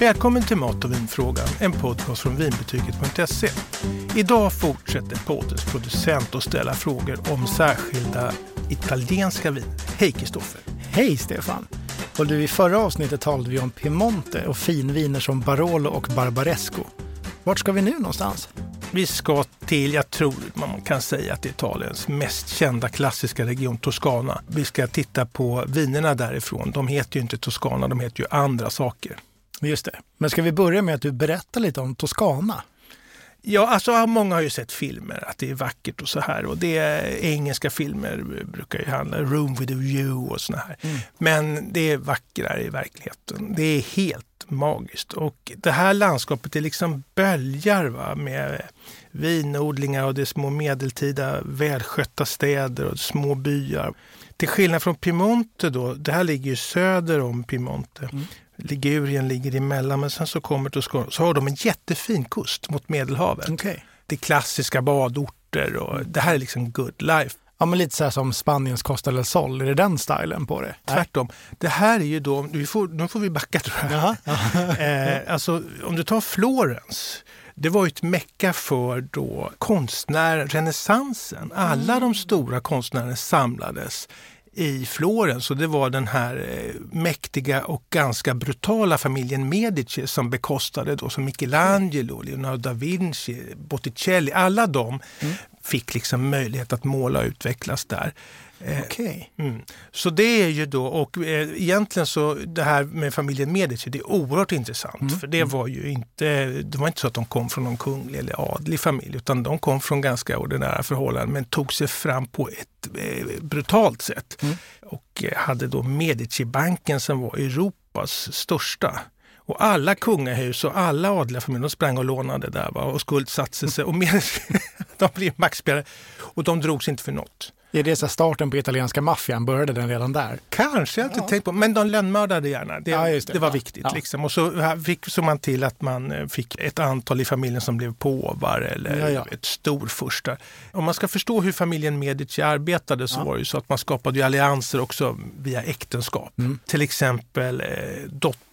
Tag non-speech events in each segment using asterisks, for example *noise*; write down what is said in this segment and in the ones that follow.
Välkommen till Mat och vinfrågan, en podcast från vinbetyget.se. Idag fortsätter poddens producent att ställa frågor om särskilda italienska viner. Hej Kristoffer! Hej Stefan! Och du, I förra avsnittet talade vi om Piemonte och finviner som Barolo och Barbaresco. Vart ska vi nu någonstans? Vi ska till, jag tror man kan säga att det är Italiens mest kända klassiska region, Toscana. Vi ska titta på vinerna därifrån. De heter ju inte Toscana, de heter ju andra saker. Just det. Men ska vi börja med att du berättar lite om Toscana? Ja, alltså många har ju sett filmer, att det är vackert och så här. Och det är, engelska filmer brukar ju handla Room with a view och såna här. Mm. Men det är vackrare i verkligheten. Det är helt magiskt. Och det här landskapet är liksom böljar va? med vinodlingar och det är små medeltida välskötta städer och små byar. Till skillnad från Piemonte då, det här ligger ju söder om Piemonte. Mm. Ligurien ligger emellan, men sen så kommer Toscana, så har de en jättefin kust mot Medelhavet. Okay. Det är klassiska badorter och det här är liksom good life. Ja, men lite så här som Spaniens Costa del Sol, är det den stilen på det? Tvärtom. Det här är ju då, vi får, nu får vi backa tror jag. *laughs* eh, alltså, om du tar Florens, det var ju ett mecka för då konstnär renässansen. Alla mm. de stora konstnärerna samlades i Florens och det var den här eh, mäktiga och ganska brutala familjen Medici som bekostade då som Michelangelo, Leonardo da Vinci, Botticelli, alla de mm fick liksom möjlighet att måla och utvecklas där. Eh, okay. Mm. Så det är ju då, och eh, egentligen så det här med familjen Medici, det är oerhört intressant. Mm. För det var ju inte, det var inte så att de kom från någon kunglig eller adlig familj, utan de kom från ganska ordinära förhållanden men tog sig fram på ett eh, brutalt sätt. Mm. Och eh, hade då Medici-banken som var Europas största. Och alla kungahus och alla adliga familjer de sprang och lånade där va? och skuldsatte sig. Och Medici, *laughs* *laughs* de blev maktspelare och de drogs inte för något. Är det så starten på italienska maffian? Började den redan där? Kanske, jag har inte tänkt på. Men de lönnmördade gärna. Det, ja, det. det var ja. viktigt. Ja. Liksom. Och så fick så man till att man eh, fick ett antal i familjen som blev påvar eller ett storfurstar. Om man ska förstå hur familjen Medici arbetade så var det ju så att man skapade allianser också via äktenskap. Mm. Till exempel eh,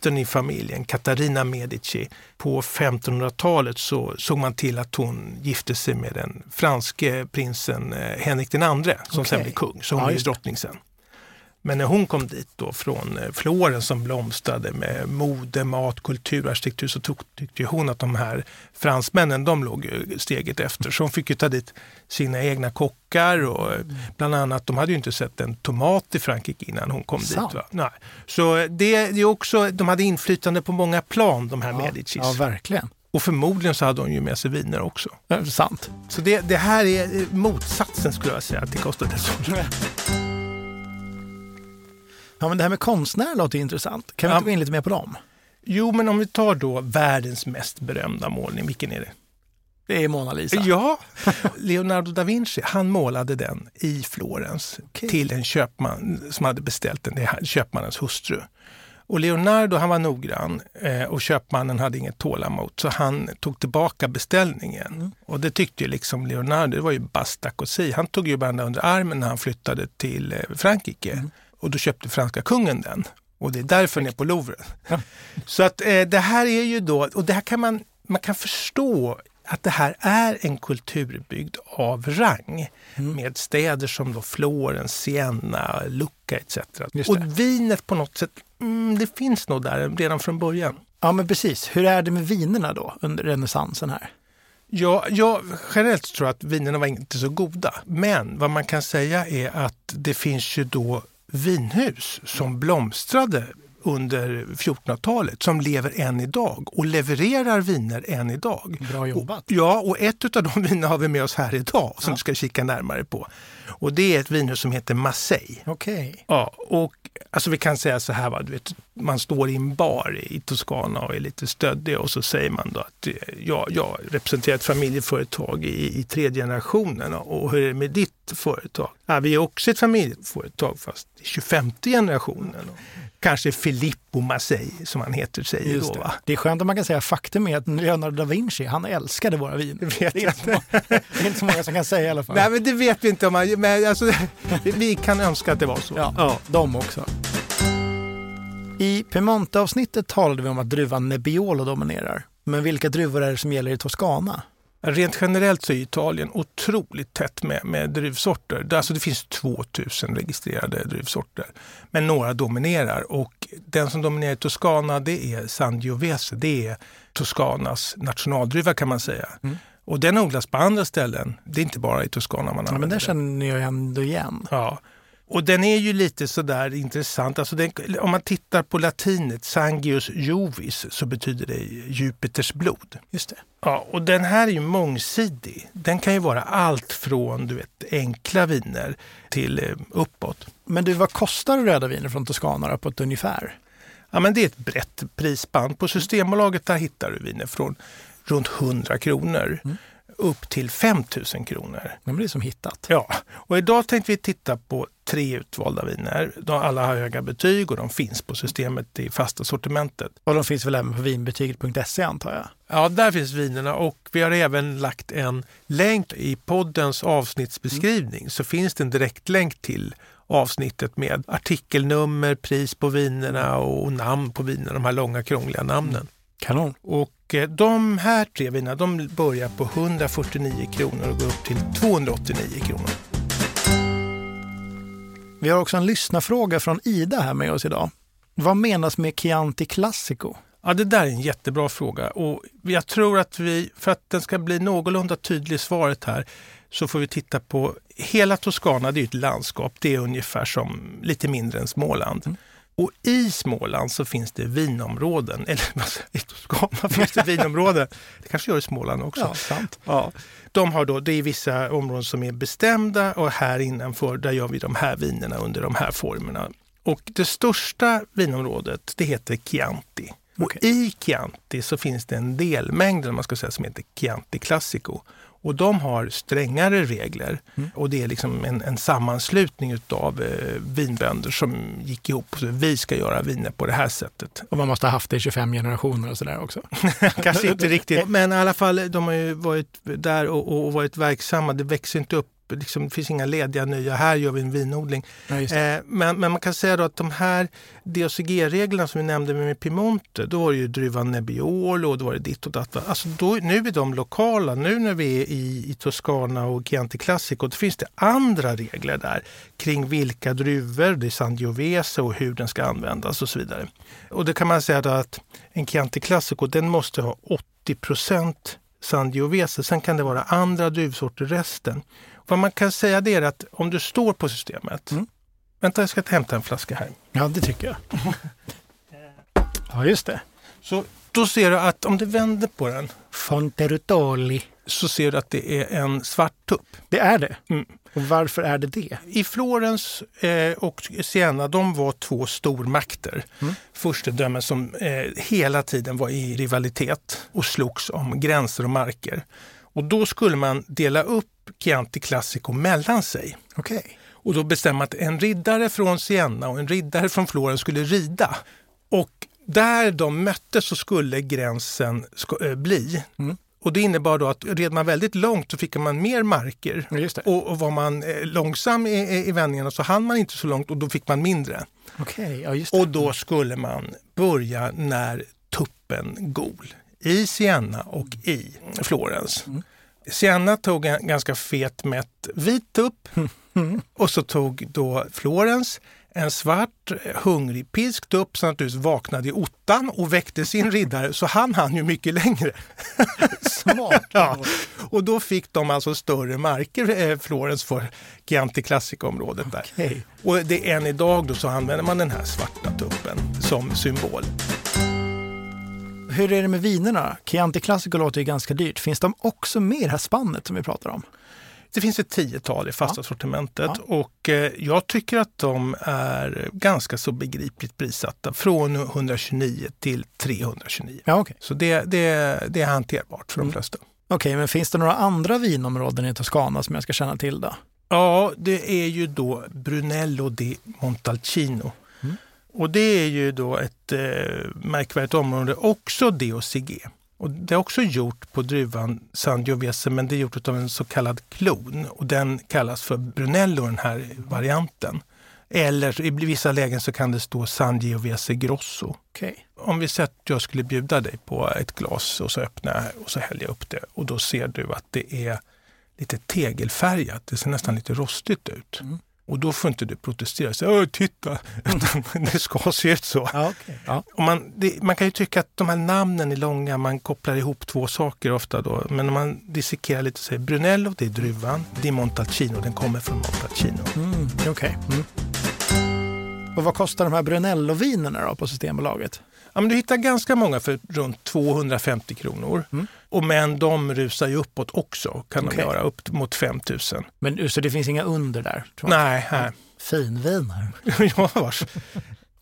dottern i familjen, Katarina Medici. På 1500-talet så såg man till att hon gifte sig med den franske prinsen eh, Henrik II som okay. sen blev kung. Så hon ja, blev drottning sen. Men när hon kom dit då från eh, Florens som blomstrade med mode, mat, kultur, arkitektur så tyckte hon att de här fransmännen de låg steget efter. Så hon fick ju ta dit sina egna kockar och eh, bland annat, de hade ju inte sett en tomat i Frankrike innan hon kom Sant. dit. Va? Nej. Så det, det är också, de hade inflytande på många plan de här ja, Medicis. Ja, verkligen. Och förmodligen så hade hon ju med sig viner också. Ja, sant. Så det, det här är motsatsen skulle jag säga till Costa del *laughs* Sol. Ja, men det här med konstnärer låter intressant. Kan vi inte gå in lite mer på dem? Jo, men om vi tar då världens mest berömda målning, vilken är det? Det är Mona Lisa. Ja, Leonardo da Vinci han målade den i Florens okay. till en köpman som hade beställt den, det är köpmannens hustru. Och Leonardo han var noggrann eh, och köpmannen hade inget tålamod så han tog tillbaka beställningen. Mm. Och det tyckte ju liksom Leonardo, det var ju basta così. Han tog ju bara under armen när han flyttade till eh, Frankrike. Mm. Och då köpte franska kungen den. Och det är därför den är på Louvre. Ja. Så att eh, det här är ju då, och det här kan man, man kan förstå att det här är en kulturbygd av rang mm. med städer som då Florens, Siena, Lucca etc. Och vinet på något sätt, mm, det finns nog där redan från början. Ja men precis. Hur är det med vinerna då under renässansen här? Ja, jag generellt tror jag att vinerna var inte så goda. Men vad man kan säga är att det finns ju då vinhus som blomstrade under 1400-talet som lever än idag och levererar viner än idag. Bra jobbat! Och, ja, och ett av de *laughs* vinerna har vi med oss här idag som ja. vi ska kika närmare på. Och det är ett vinhus som heter Marseille. Okay. Ja, och alltså vi kan säga så här, va, vet, man står i en bar i Toscana och är lite stöddig och så säger man då att ja, jag representerar ett familjeföretag i, i tredje generationen och hur är det med ditt företag? Ja, vi är också ett familjeföretag fast i 25 generationen kanske Filippo Marseille som han heter säger Just då. Va? Det är skönt att man kan säga faktum är att Leonardo da Vinci, han älskade våra viner. Det vet jag inte. det är inte så många som kan säga i alla fall. Nej men det vet vi inte om man, men alltså, vi kan önska att det var så. Ja, ja. de också. I Piemonte-avsnittet talade vi om att druvan Nebbiolo dominerar. Men vilka druvor är det som gäller i Toscana? Rent generellt så är Italien otroligt tätt med, med druvsorter. Alltså det finns 2000 registrerade druvsorter. Men några dominerar och den som dominerar i Toscana det är Sangiovese. Det är Toscanas nationaldruva kan man säga. Mm. Och den odlas på andra ställen. Det är inte bara i Toscana man ja, Men det känner jag ändå igen. Ja. Och den är ju lite sådär intressant. Alltså den, om man tittar på latinet, Sangius Jovis, så betyder det Jupiters blod. Just det. Ja, och den här är ju mångsidig. Den kan ju vara allt från du vet, enkla viner till eh, uppåt. Men du, vad kostar röda viner från Toscana på ett ungefär? Ja, men det är ett brett prisband. På Systembolaget där hittar du viner från runt 100 kronor. Mm upp till 5 000 kronor. Det blir som hittat. Ja, och idag tänkte vi titta på tre utvalda viner. De alla har höga betyg och de finns på systemet i fasta sortimentet. Och de finns väl även på vinbetyget.se antar jag? Ja, där finns vinerna och vi har även lagt en länk i poddens avsnittsbeskrivning mm. så finns det en direktlänk till avsnittet med artikelnummer, pris på vinerna och namn på vinerna, de här långa krångliga namnen. Kanon. Och eh, de här tre vinerna de börjar på 149 kronor och går upp till 289 kronor. Vi har också en lyssnarfråga från Ida här med oss idag. Vad menas med Chianti Classico? Ja, det där är en jättebra fråga och jag tror att vi, för att den ska bli någorlunda tydlig svaret här, så får vi titta på hela Toscana. Det är ett landskap. Det är ungefär som lite mindre än Småland. Mm. Och i Småland så finns det vinområden, *laughs* eller i Toscana finns det vinområden. Det kanske gör i Småland också. Ja, sant. Ja. De har då, det är vissa områden som är bestämda och här innanför där gör vi de här vinerna under de här formerna. Och det största vinområdet det heter Chianti. Okay. Och i Chianti så finns det en delmängd man ska säga, som heter Chianti Classico. Och de har strängare regler mm. och det är liksom en, en sammanslutning av eh, vinbönder som gick ihop så vi ska göra viner på det här sättet. Och man måste ha haft det i 25 generationer och sådär också? *laughs* Kanske inte riktigt, men i alla fall de har ju varit där och, och varit verksamma. Det växer inte upp liksom, det finns inga lediga nya, här gör vi en vinodling. Ja, eh, men, men man kan säga då att de här DOCG-reglerna som vi nämnde med Piemonte, då var det ju druvan Nebbiolo och då var det ditt och datt. Alltså då, nu är de lokala, nu när vi är i, i Toscana och Chianti Classico, då finns det andra regler där kring vilka druvor, det är Sangiovese och hur den ska användas och så vidare. Och det kan man säga att en Chianti Classico, den måste ha 80 procent Sangiovese. Sen kan det vara andra druvsorter resten. Vad man kan säga det är att om du står på systemet. Mm. Vänta, jag ska hämta en flaska här. Ja, det tycker jag. *laughs* ja, just det. Så då ser du att om du vänder på den. Fonterutoli. Så ser du att det är en svart tupp. Det är det? Mm. Och varför är det det? I Florens eh, och Siena, de var två stormakter. Mm. Furstedömen som eh, hela tiden var i rivalitet och slogs om gränser och marker. Och då skulle man dela upp Chianti Classico mellan sig. Okay. Och då bestämde man att en riddare från Siena och en riddare från Florens skulle rida. Och där de möttes så skulle gränsen äh, bli. Mm. Och det innebar då att red man väldigt långt så fick man mer marker. Och, och, var man eh, långsam i, i vändningarna så hann man inte så långt och då fick man mindre. Okay, ja, och då skulle man börja när tuppen gol i Siena och i Florens. Mm. Siena tog en ganska fet mätt vit tupp *laughs* och så tog då Florens en svart hungrig pisk tupp som naturligtvis vaknade i ottan och väckte sin riddare så han hann ju mycket längre. *laughs* Smart! ja. Och då fick de alltså större marker, eh, Florens, för Chianti Classic-området där. Okay. Och det är än idag då så använder man den här svarta tuppen som symbol. Hur är det med vinerna? Chianti Classico låter ju ganska dyrt. Finns de också med i det här spannet som vi pratar om? Det finns ett tiotal i fasta ja. sortimentet ja. och eh, jag tycker att de är ganska så begripligt prissatta. Från 129 till 329. Ja, okay. Så det, det, det är hanterbart för de mm. flesta. Okej, okay, men finns det några andra vinområden i Toscana som jag ska känna till då? Ja, det är ju då Brunello di Montalcino och det är ju då ett eh, märkvärdigt område, också DOCG. Och det är också gjort på druvan Sangiovese men det är gjort av en så kallad klon och den kallas för Brunello den här varianten. Eller i vissa lägen så kan det stå Sangiovese Grosso. Okay. Om vi säger att jag skulle bjuda dig på ett glas och så öppnar jag och så häller jag upp det och då ser du att det är lite tegelfärgat. Det ser nästan lite rostigt ut. Mm. Och då får inte du protestera. Så, titta, *laughs* det ska se ut så. Ja, okay. ja. Och man, det, man kan ju tycka att de här namnen är långa, man kopplar ihop två saker ofta då. Men om man dissekerar lite så är Brunello, det är druvan. Di Montalcino, den kommer från Montalcino. Mm, okay. mm. Och vad kostar de här Brunello-vinerna då på Systembolaget? Ja, men du hittar ganska många för runt 250 kronor. Mm. Och men de rusar ju uppåt också, kan okay. de göra, upp mot 5000. Men så det finns inga under där? Nej. nej. Finviner. *laughs* ja, vars.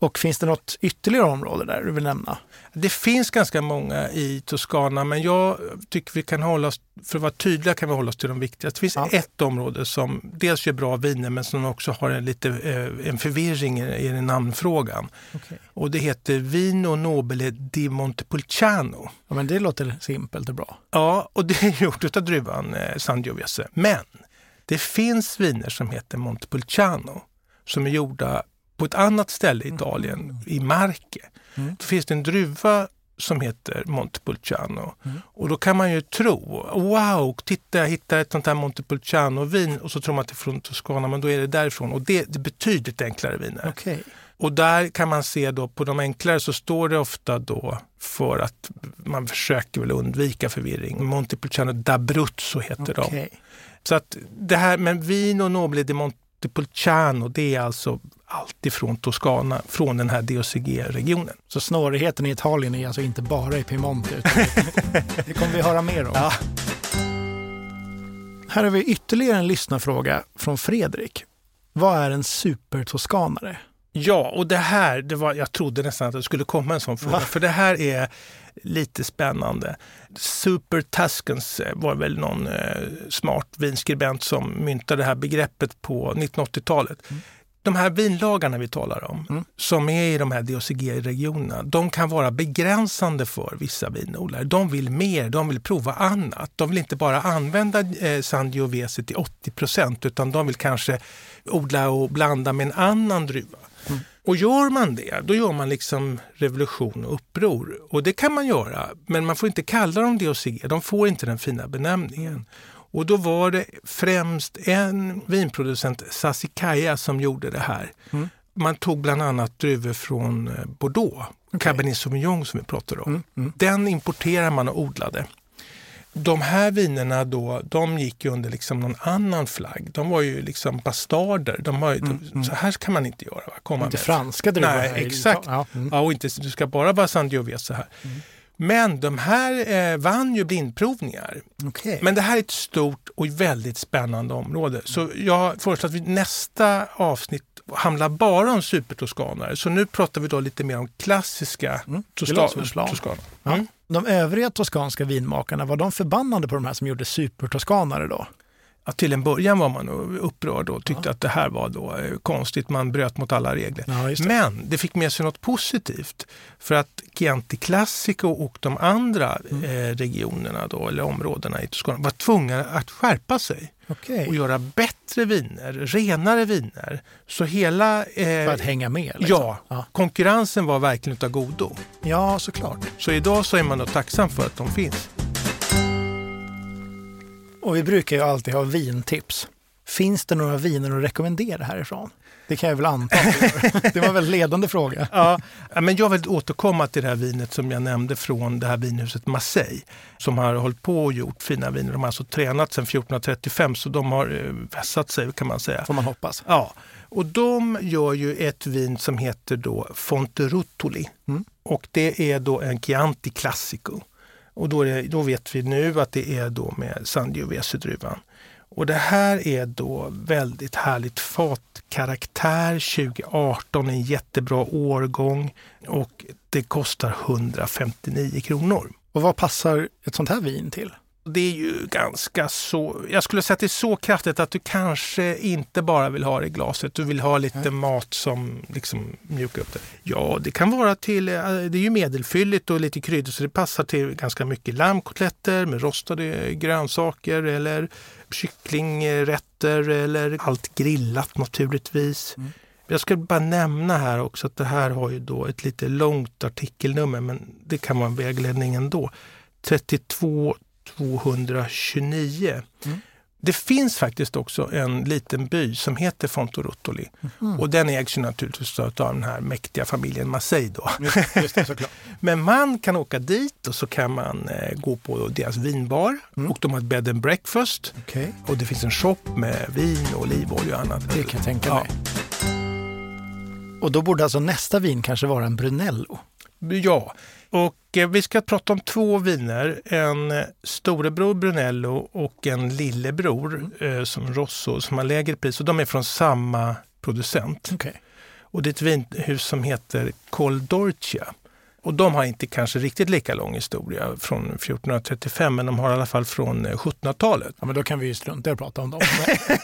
Och finns det något ytterligare område där du vill nämna? Det finns ganska många i Toscana men jag tycker vi kan hålla oss, för att vara tydliga kan vi hålla oss till de viktigaste. Det finns ja. ett område som dels gör bra viner men som också har en, lite, eh, en förvirring i, i namnfrågan. Okay. Och det heter Vino Nobile di Montepulciano. Ja, men det låter simpelt och bra. Ja, och det är gjort av druvan eh, Sangiovese. Men det finns viner som heter Montepulciano som är gjorda på ett annat ställe i Italien, mm. i Marche, mm. då finns det en druva som heter Montepulciano. Mm. Och då kan man ju tro, wow, titta jag hittar ett sånt här Montepulciano-vin och så tror man att det är från Toscana, men då är det därifrån. Och det, det är betydligt enklare viner. Okay. Och där kan man se då på de enklare så står det ofta då för att man försöker väl undvika förvirring. Montepulciano d'Abruzzo heter okay. de. Så att det här, men Vino Nobile di Montepulciano, det är alltså alltifrån Toscana, från den här DOCG-regionen. Så snårigheten i Italien är alltså inte bara i Piemonte? det kommer vi höra mer om. Ja. Här har vi ytterligare en lyssnarfråga från Fredrik. Vad är en supertoskanare? Ja, och det här, det var, jag trodde nästan att det skulle komma en sån fråga, för det här är lite spännande. Super Tuscans eh, var väl någon eh, smart vinskribent som myntade det här begreppet på 1980-talet. Mm de här vinlagarna vi talar om, mm. som är i de här DOCG-regionerna, de kan vara begränsande för vissa vinodlare. De vill mer, de vill prova annat. De vill inte bara använda eh, Sangiovese till 80 procent utan de vill kanske odla och blanda med en annan druva. Mm. Och gör man det, då gör man liksom revolution och uppror. Och det kan man göra, men man får inte kalla dem DOCG. De får inte den fina benämningen. Och då var det främst en vinproducent, Sassicaia, som gjorde det här. Mm. Man tog bland annat druvor från eh, Bordeaux, okay. Cabernet Sauvignon som vi pratade om. Mm. Mm. Den importerade man och odlade. De här vinerna då, de gick under liksom någon annan flagg. De var ju liksom bastarder. De var, mm, mm. Så här kan man inte göra. Komma inte med. franska druvor? Nej, exakt. Ja, mm. ja, och inte, du ska bara vara Sangiovese här. Men de här eh, vann ju blindprovningar. Okay. Men det här är ett stort och väldigt spännande område. Så jag föreslår att vi nästa avsnitt handlar bara om supertoskanare. Så nu pratar vi då lite mer om klassiska mm, toskanare. Mm. De övriga toskanska vinmakarna, var de förbannade på de här som gjorde supertoskanare då? Ja, till en början var man upprörd och tyckte ja. att det här var då eh, konstigt, man bröt mot alla regler. Ja, det. Men det fick med sig något positivt. För att Chianti Classico och de andra mm. eh, regionerna då, eller områdena i Toscana var tvungna att skärpa sig. Okay. och göra bättre viner, renare viner. Så hela... Eh, För att hänga med? Liksom. Ja, ja, konkurrensen var verkligen utav godo. Ja, såklart. Så idag så är man då tacksam för att de finns. Och vi brukar ju alltid ha vintips. Finns det några viner att rekommendera härifrån? Det kan jag väl anta. Det var väl ledande fråga. *laughs* Ja, men jag vill återkomma till det här vinet som jag nämnde från det här vinhuset Marseille. Som har hållit på och gjort fina viner. De har alltså tränat sedan 1435 så de har eh, vässat sig kan man säga. Får man hoppas. Ja, och de gör ju ett vin som heter då Fonterutoli. Mm. Och det är då en Chianti Classico. Och då, det, då, vet vi nu att det är då med Sangiovese-druvan. Och det här är då väldigt härligt fatkaraktär 2018, en jättebra årgång och det kostar 159 kronor. Och vad passar ett sånt här vin till? Det är ju ganska så, jag skulle säga att det är så kraftigt att du kanske inte bara vill ha det i glaset, du vill ha lite mm. mat som liksom mjukar upp det. Ja, det kan vara till, eh, det är ju medelfylligt och lite kryddor så det passar till ganska mycket lammkotletter med rostade grönsaker eller kycklingrätter eller allt grillat naturligtvis. Mm. Jag ska bara nämna här också att det här har ju då ett lite långt artikelnummer, men det kan vara en vägledning ändå. 32 229. Mm. Det finns faktiskt också en liten by som heter Fontorotoli. Mm. Och den ägs ju naturligtvis av den här mäktiga familjen Massey. Då. Just, just det, *laughs* Men man kan åka dit och så kan man eh, gå på deras vinbar. Mm. Och de har ett bed and breakfast. Okay. Och det finns en shop med vin, och olivolja och annat. Det kan jag tänka mig. Och då borde alltså nästa vin kanske vara en Brunello? Ja, och vi ska prata om två viner. En eh, storebror Brunello och en lillebror mm. eh, som Rosso som har lägre pris. Och de är från samma producent. Okay. Och det är ett vinhus som heter Col Dorcia. Och de har inte kanske riktigt lika lång historia från 1435 men de har i alla fall från 1700-talet. Eh, ja, men då kan vi ju strunta i att prata om dem.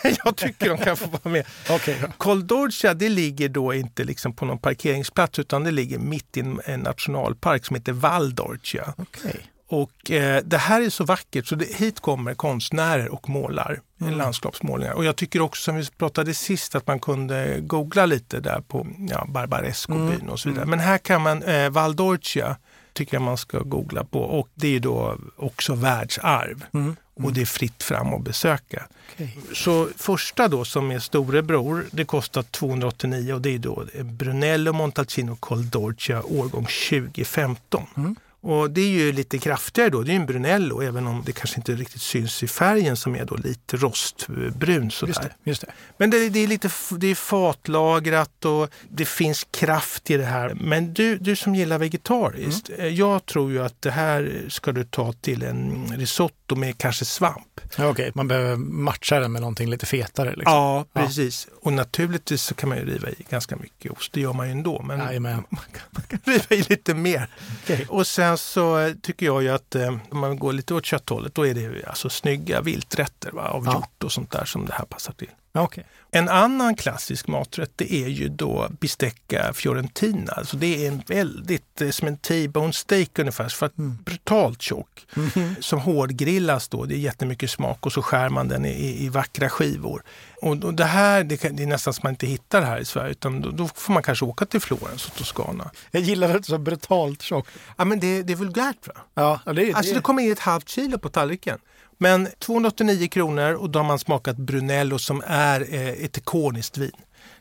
*laughs* jag tycker de kan få vara med. *laughs* okay, ja. Col d'Orcia det ligger då inte liksom på någon parkeringsplats utan det ligger mitt i en nationalpark som heter Val d'Orcia. Okay. Och eh, det här är så vackert så det, hit kommer konstnärer och målar mm. landskapsmålningar. Och jag tycker också som vi pratade sist att man kunde googla lite där på ja, Barbaresco-byn mm. och så vidare. Mm. Men här kan man, eh, Valdorcia tycker jag man ska googla på och det är då också världsarv. Mm. Och mm. det är fritt fram att besöka. Okay. Så första då som är storebror, det kostar 289 och det är då Brunello Montalcino Col d'Orcia årgång 2015. Och det är ju lite kraftigare då, det är en Brunello även om det kanske inte riktigt syns i färgen som är då lite rostbrun. Sådär. Just det, just det. Men det, det, är lite det är fatlagrat och det finns kraft i det här. Men du, du som gillar vegetariskt, mm. Eh, jag tror ju att det här ska du ta till en risotto med kanske svamp. Ja, Okej, okay. man behöver matcha den med någonting lite fetare. Liksom. Ja, precis. Ja. Och naturligtvis så kan man ju riva i ganska mycket ost, det gör man ju ändå. Men Jajamän. man *laughs* kan, man kan riva i lite mer. Okay. Och sen så tycker jag ju att eh, om man går lite åt kötthållet, då är det alltså snygga vilträtter va, av ja. hjort och sånt där som det här passar till. Okay. En annan klassisk maträtt det är ju då bistecca fiorentina. Alltså det är en väldigt, eh, som en T-bone steak ungefär, för att mm. brutalt tjock. Mm -hmm. Som hårdgrillas då, det är jättemycket smak och så skär man den i, i vackra skivor. Och, och det här, det, det, är nästan som man inte hittar här i Sverige, utan då, då får man kanske åka till Florens och Toscana. Jag gillar det så brutalt tjock. Ja men det, det är vulgärt va? Ja, det, alltså det kommer in ett halvt kilo på tallriken. Men 289 kronor och då har man smakat Brunello som är eh, ett ikoniskt vin.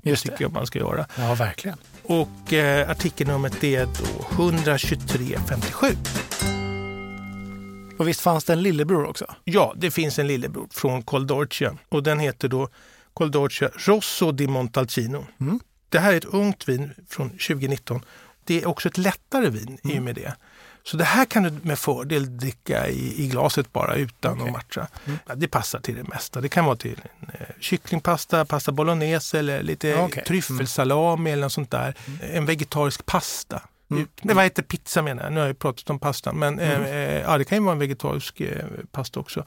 Det Just tycker det. jag man ska göra. Ja, verkligen. Och eh, artikelnumret är då 12357. Och visst fanns det en lillebror också? Ja, det finns en lillebror från Coldorcia och den heter då Coldorcia Rosso di Montalcino. Mm. Det här är ett ungt vin från 2019. Det är också ett lättare vin mm. i och med det. Så det här kan du med fördel dricka i, i glaset bara utan okay. att matcha. Mm. Det passar till det mesta. Det kan vara till en, eh, kycklingpasta, pasta bolognese eller lite okay. tryffelsalami mm. eller något sånt där. Mm. En vegetarisk pasta. Mm. Men vad heter pizza menar jag? Nu har jag pratat om pastan. Men mm. eh, eh, ja, det kan ju vara en vegetarisk eh, pasta också.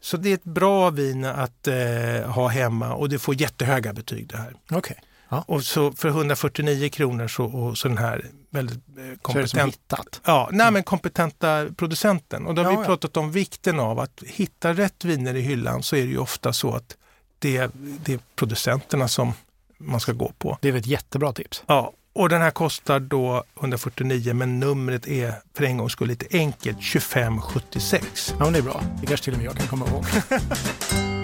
Så det är ett bra vin att eh, ha hemma och det får jättehöga betyg det här. Okay. Ja. Och så för 149 kronor så, och så den här väldigt eh, kompetent, ja, nej, men kompetenta producenten. Och då har ja, vi pratat om vikten av att hitta rätt viner i hyllan så är det ju ofta så att det, det är producenterna som man ska gå på. Det är ett jättebra tips. Ja, och den här kostar då 149 men numret är för en gångs skull lite enkelt 2576. Ja, det är bra. Det kanske till och med jag kan komma ihåg. *laughs*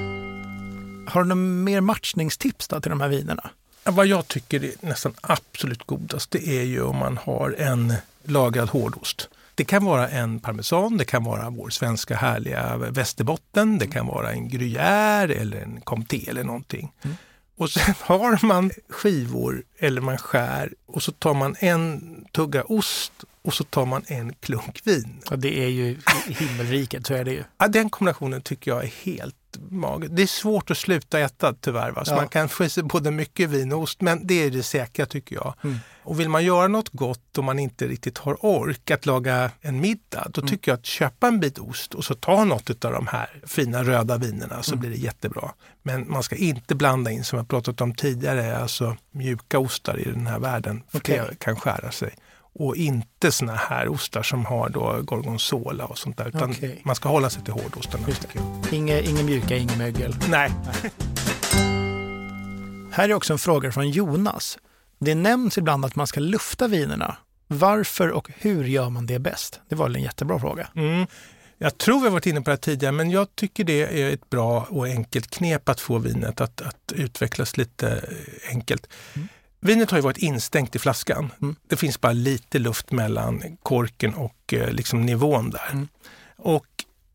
Har du några mer matchningstips till de här vinerna? Vad jag tycker är nästan absolut godast det är ju om man har en lagrad hårdost. Det kan vara en parmesan, det kan vara vår svenska härliga västerbotten, det kan vara en gruyère eller en comté eller någonting. Mm. Och sen *laughs* har man skivor eller man skär och så tar man en tugga ost och så tar man en klunk vin. Ja, det är ju himmelriket, så är det ju. Ja, den kombinationen tycker jag är helt magiskt. Det är svårt att sluta äta tyvärr. Va? Så ja. Man kan få sig både mycket vin och ost, men det är det säkra tycker jag. Mm. Och vill man göra något gott och man inte riktigt har ork att laga en middag, då mm. tycker jag att köpa en bit ost och så ta något av de här fina röda vinerna så mm. blir det jättebra. Men man ska inte blanda in, som jag pratat om tidigare, alltså mjuka ostar i den här världen. För okay. det kan skära sig och inte såna här ostar som har då gorgonzola och sånt där. Utan okay. man ska hålla sig till hårdostarna. Inge, inga mjuka, inget mögel. Nej. *laughs* Här är också en fråga från Jonas. Det nämns ibland att man ska lufta vinerna. Varför och hur gör man det bäst? Det var väl en jättebra fråga. Mm. Jag tror vi har varit inne på det här tidigare, men jag tycker det är ett bra och enkelt knep att få vinet att, att utvecklas lite enkelt. Mm. Vinet har ju varit instängt i flaskan. Mm. Det finns bara lite luft mellan korken och eh, liksom nivån där. Mm. Och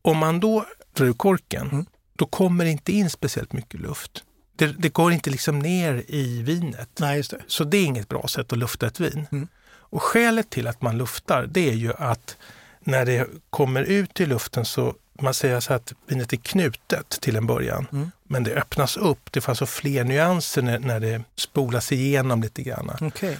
om man då drar ur korken, mm. då kommer det inte in speciellt mycket luft. Det, det, går inte liksom ner i vinet. Nej, det. Så det är inget bra sätt att lufta ett vin. Mm. Och skälet till att man luftar, det är ju att när det kommer ut i luften så man säger så att vinet är knutet till en början, mm. men det öppnas upp. Det får alltså fler nyanser när, när det spolas igenom lite grann. Okay.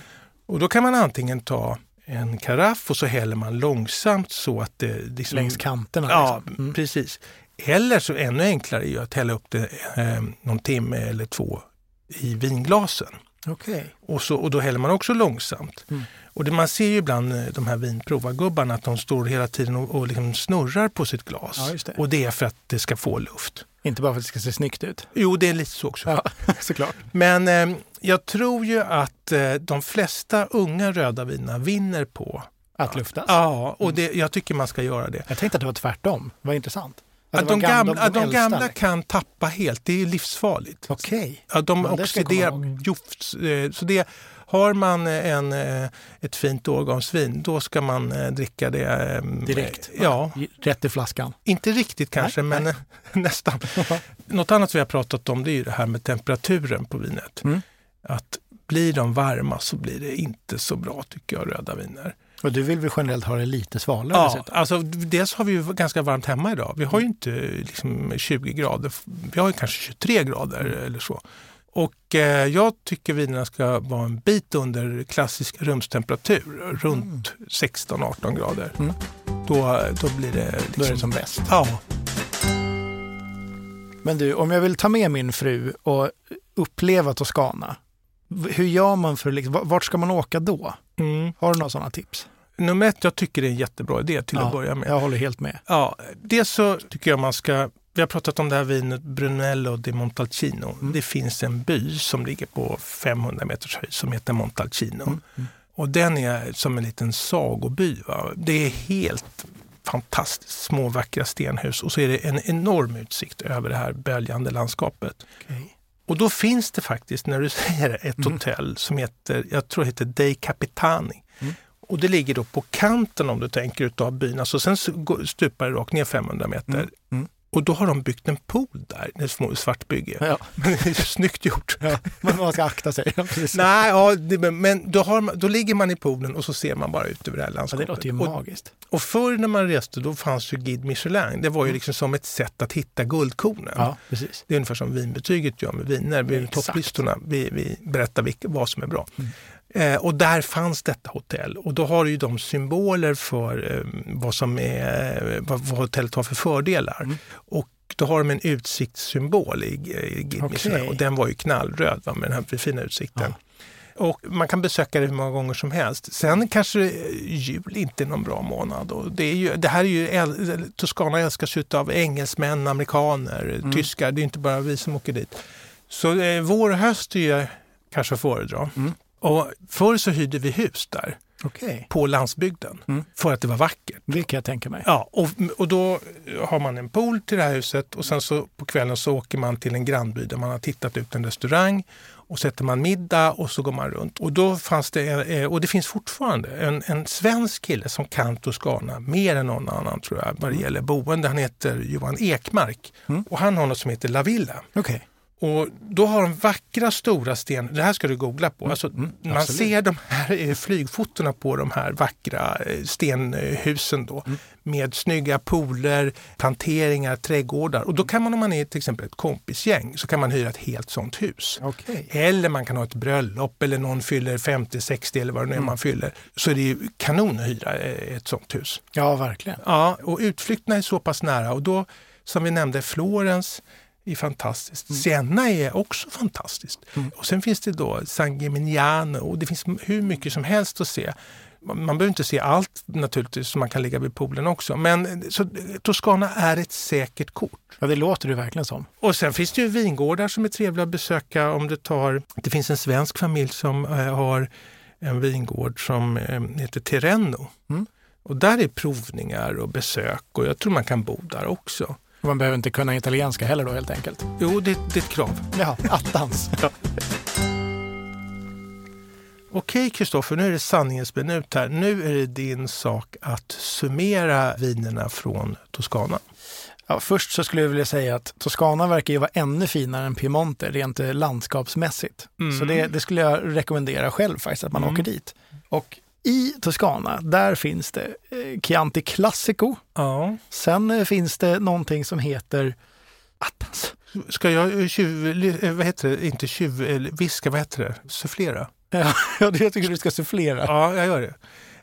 Och då kan man antingen ta en karaff och så häller man långsamt så att det... Liksom, Längs kanterna? Ja, liksom. mm. precis. Eller så ännu enklare är ju att hälla upp det eh, någon timme eller två i vinglasen. Okay. Och, så, och då häller man också långsamt. Mm. Och det, man ser ju ibland eh, de här vinprovargubbarna att de står hela tiden och, och liksom snurrar på sitt glas. Ja, det. Och det är för att det ska få luft. Inte bara för att det ska se snyggt ut? Jo, det är lite så också. Ja, *laughs* såklart. Men eh, jag tror ju att eh, de flesta unga röda viner vinner på att luftas? Ja, och det, jag tycker man ska göra det. Jag tänkte att det var tvärtom. Vad intressant. Att, att de, gamla, de, de, de gamla kan tappa helt, det är livsfarligt. Okej. Okay. Ja, de oxiderar. Eh, så det, har man en, eh, ett fint årgångsvin, då ska man eh, dricka det ehm, direkt. Ja. Rätt i flaskan? Inte riktigt kanske, nej, men nej. *laughs* nästan. Något annat vi har pratat om det är det här med temperaturen på vinet. Mm. Att blir de varma så blir det inte så bra tycker jag, röda viner. Och du vill väl generellt ha det lite svalare? Ja, alltså, dels har vi ju ganska varmt hemma idag. Vi har ju inte liksom 20 grader, vi har ju kanske 23 grader eller så. Och eh, jag tycker vinerna ska vara en bit under klassisk rumstemperatur, runt 16-18 grader. Mm. Då, då blir det... Liksom, då är det som bäst? Ja. Men du, om jag vill ta med min fru och uppleva Toscana, hur gör man för liksom, vart ska man åka då? Mm. Har du några sådana tips? Nummer ett, jag tycker det är en jättebra idé till ja, att börja med. Jag håller helt med. Ja, dels så tycker jag man ska vi har pratat om det här vinet Brunello di Montalcino. Mm. Det finns en by som ligger på 500 meters höjd som heter Montalcino. Mm. Mm. Och den är som en liten sagoby. Va? Det är helt fantastiskt små vackra stenhus och så är det en enorm utsikt över det här böljande landskapet. Okay. Och då finns det faktiskt, när du *laughs* säger det, ett mm. hotell som heter, jag tror det heter Dei Capitani. Mm. Och det ligger då på kanten om du tänker utav byn. Alltså sen stupar det rakt ner 500 meter. Mm. Och då har de byggt en pool där, ett små svartbygge. Ja. *laughs* Men det är snyggt gjort. Ja, men man ska akta sig. Nej, ja, det, men då, har då ligger man i poolen och så ser man bara ut över det här landskapet. Ja, det låter ju magiskt. Och, och förr när man reste då fanns ju Guide Michelin. Det var ju mm. liksom som ett sätt att hitta guldkornen. Ja, precis. Det är ungefär som vinbetyget gör med viner. Vi, topplistorna, vi, vi berättar vilka, vad som är bra. Mm. Eh, och där fanns detta hotell och då har ju de symboler för eh, vad, som är, vad, vad hotellet har för fördelar. Mm. Och då har de en utsiktssymbol i, i Guide okay. och den var ju knallröd va, med den här fina utsikten. Ja. Och man kan besöka det hur många gånger som helst. Sen kanske jul inte är någon bra månad. Och det, är ju, det här är ju, Toscana älskas av engelsmän, amerikaner, mm. tyskar. Det är inte bara vi som åker dit. Så eh, vår och höst är ju kanske att föredra. Mm. Och förr så hyrde vi hus där. Okay. på landsbygden mm. för att det var vackert. Det kan jag tänka mig. Ja, och, och då har man en pool till det här huset och sen så på kvällen så åker man till en grannby där man har tittat ut en restaurang och sätter man middag och så går man runt. Och då fanns det, eh, och det finns fortfarande, en, en svensk kille som kan Toscana mer än någon annan tror jag vad det mm. gäller boende. Han heter Johan Ekmark mm. och han har något som heter La Villa. Okay. Och då har de vackra stora stenar, det här ska du googla på. Mm, alltså, mm, man ser de här eh, flygfotona på de här vackra eh, stenhusen då. Mm. Med snygga pooler, planteringar, trädgårdar. Och då kan man om man är till exempel ett kompisgäng så kan man hyra ett helt sånt hus. Okay. Eller man kan ha ett bröllop eller någon fyller 50, 60 eller vad det nu är mm. man fyller. Så är det ju kanon att hyra eh, ett sånt hus. Ja, verkligen. Ja, och utflykterna är så pass nära och då som vi nämnde Florens är fantastiskt. Mm. Sienna är också fantastiskt. Mm. Och sen finns det då San Gimignano och det finns hur mycket som helst att se. Man behöver inte se allt naturligtvis, man kan ligga vid poolen också. Men så, Toscana är ett säkert kort. Ja, det låter det verkligen som. Och sen finns det ju vingårdar som är trevliga att besöka om du tar... Det finns en svensk familj som äh, har en vingård som heter Terreno. Mm. Och där är provningar och besök och jag tror man kan bo där också. Man behöver inte kunna italienska heller då helt enkelt? Jo, det, det är ett krav. Ja, attans. *laughs* ja. Okej Kristoffer, nu är det sanningens minut här. Nu är det din sak att summera vinerna från Toscana. Ja, först så skulle jag vilja säga att Toscana verkar ju vara ännu finare än Piemonte rent landskapsmässigt. Mm. Så det, det, skulle jag rekommendera själv faktiskt, att man mm. åker dit. Och i Toscana, där finns det eh, Chianti Classico. Ja. Sen eh, finns det någonting som heter Attans. Ska jag tjuv, eh, vad heter det, inte tjuv, viska, vad heter det, sufflera? *laughs* Ja, jag tycker du ska sufflera. Ja, jag gör det.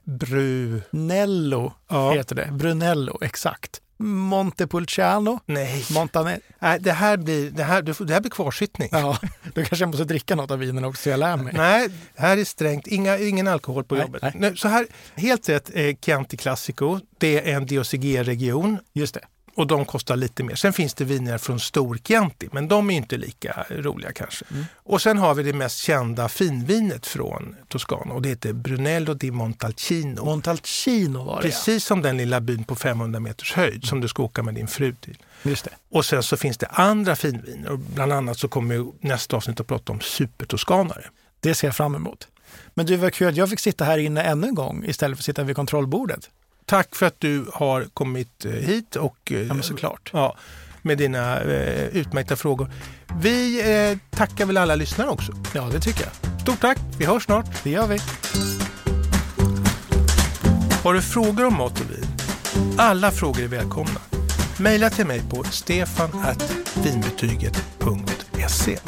Brunello ja. heter det. Brunello, exakt. Montepulciano. Nej. Montane Nej, det här blir, det här, det här blir kvarsittning. Ja, då kanske jag måste dricka något av vinen också så jag lär mig. Nej, här är strängt. Inga, ingen alkohol på nej, jobbet. Nej. Så här, helt rätt, eh, Chianti Classico. Det är en DOCG-region. Just det och de kostar lite mer. Sen finns det viner från stor Chianti, men de är inte lika roliga kanske. Mm. Och sen har vi det mest kända finvinet från Toscana och det heter Brunello di Montalcino. Montalcino var det Precis som den lilla byn på 500 meters höjd mm. som du ska åka med din fru till. Just det. Och sen så finns det andra finviner och bland annat så kommer vi nästa avsnitt att prata om supertoskanare. Det ser jag fram emot. Men du, vad kul att jag fick sitta här inne ännu en gång istället för att sitta vid kontrollbordet. Tack för att du har kommit eh, hit och eh, ja, såklart. Ja, med dina eh, utmärkta frågor. Vi eh, tackar väl alla lyssnare också? Ja, det tycker jag. Stort tack. Vi hörs snart. Det gör vi. Har du frågor om mat och vin? Alla frågor är välkomna. Maila till mig på stefanvinbetyget.se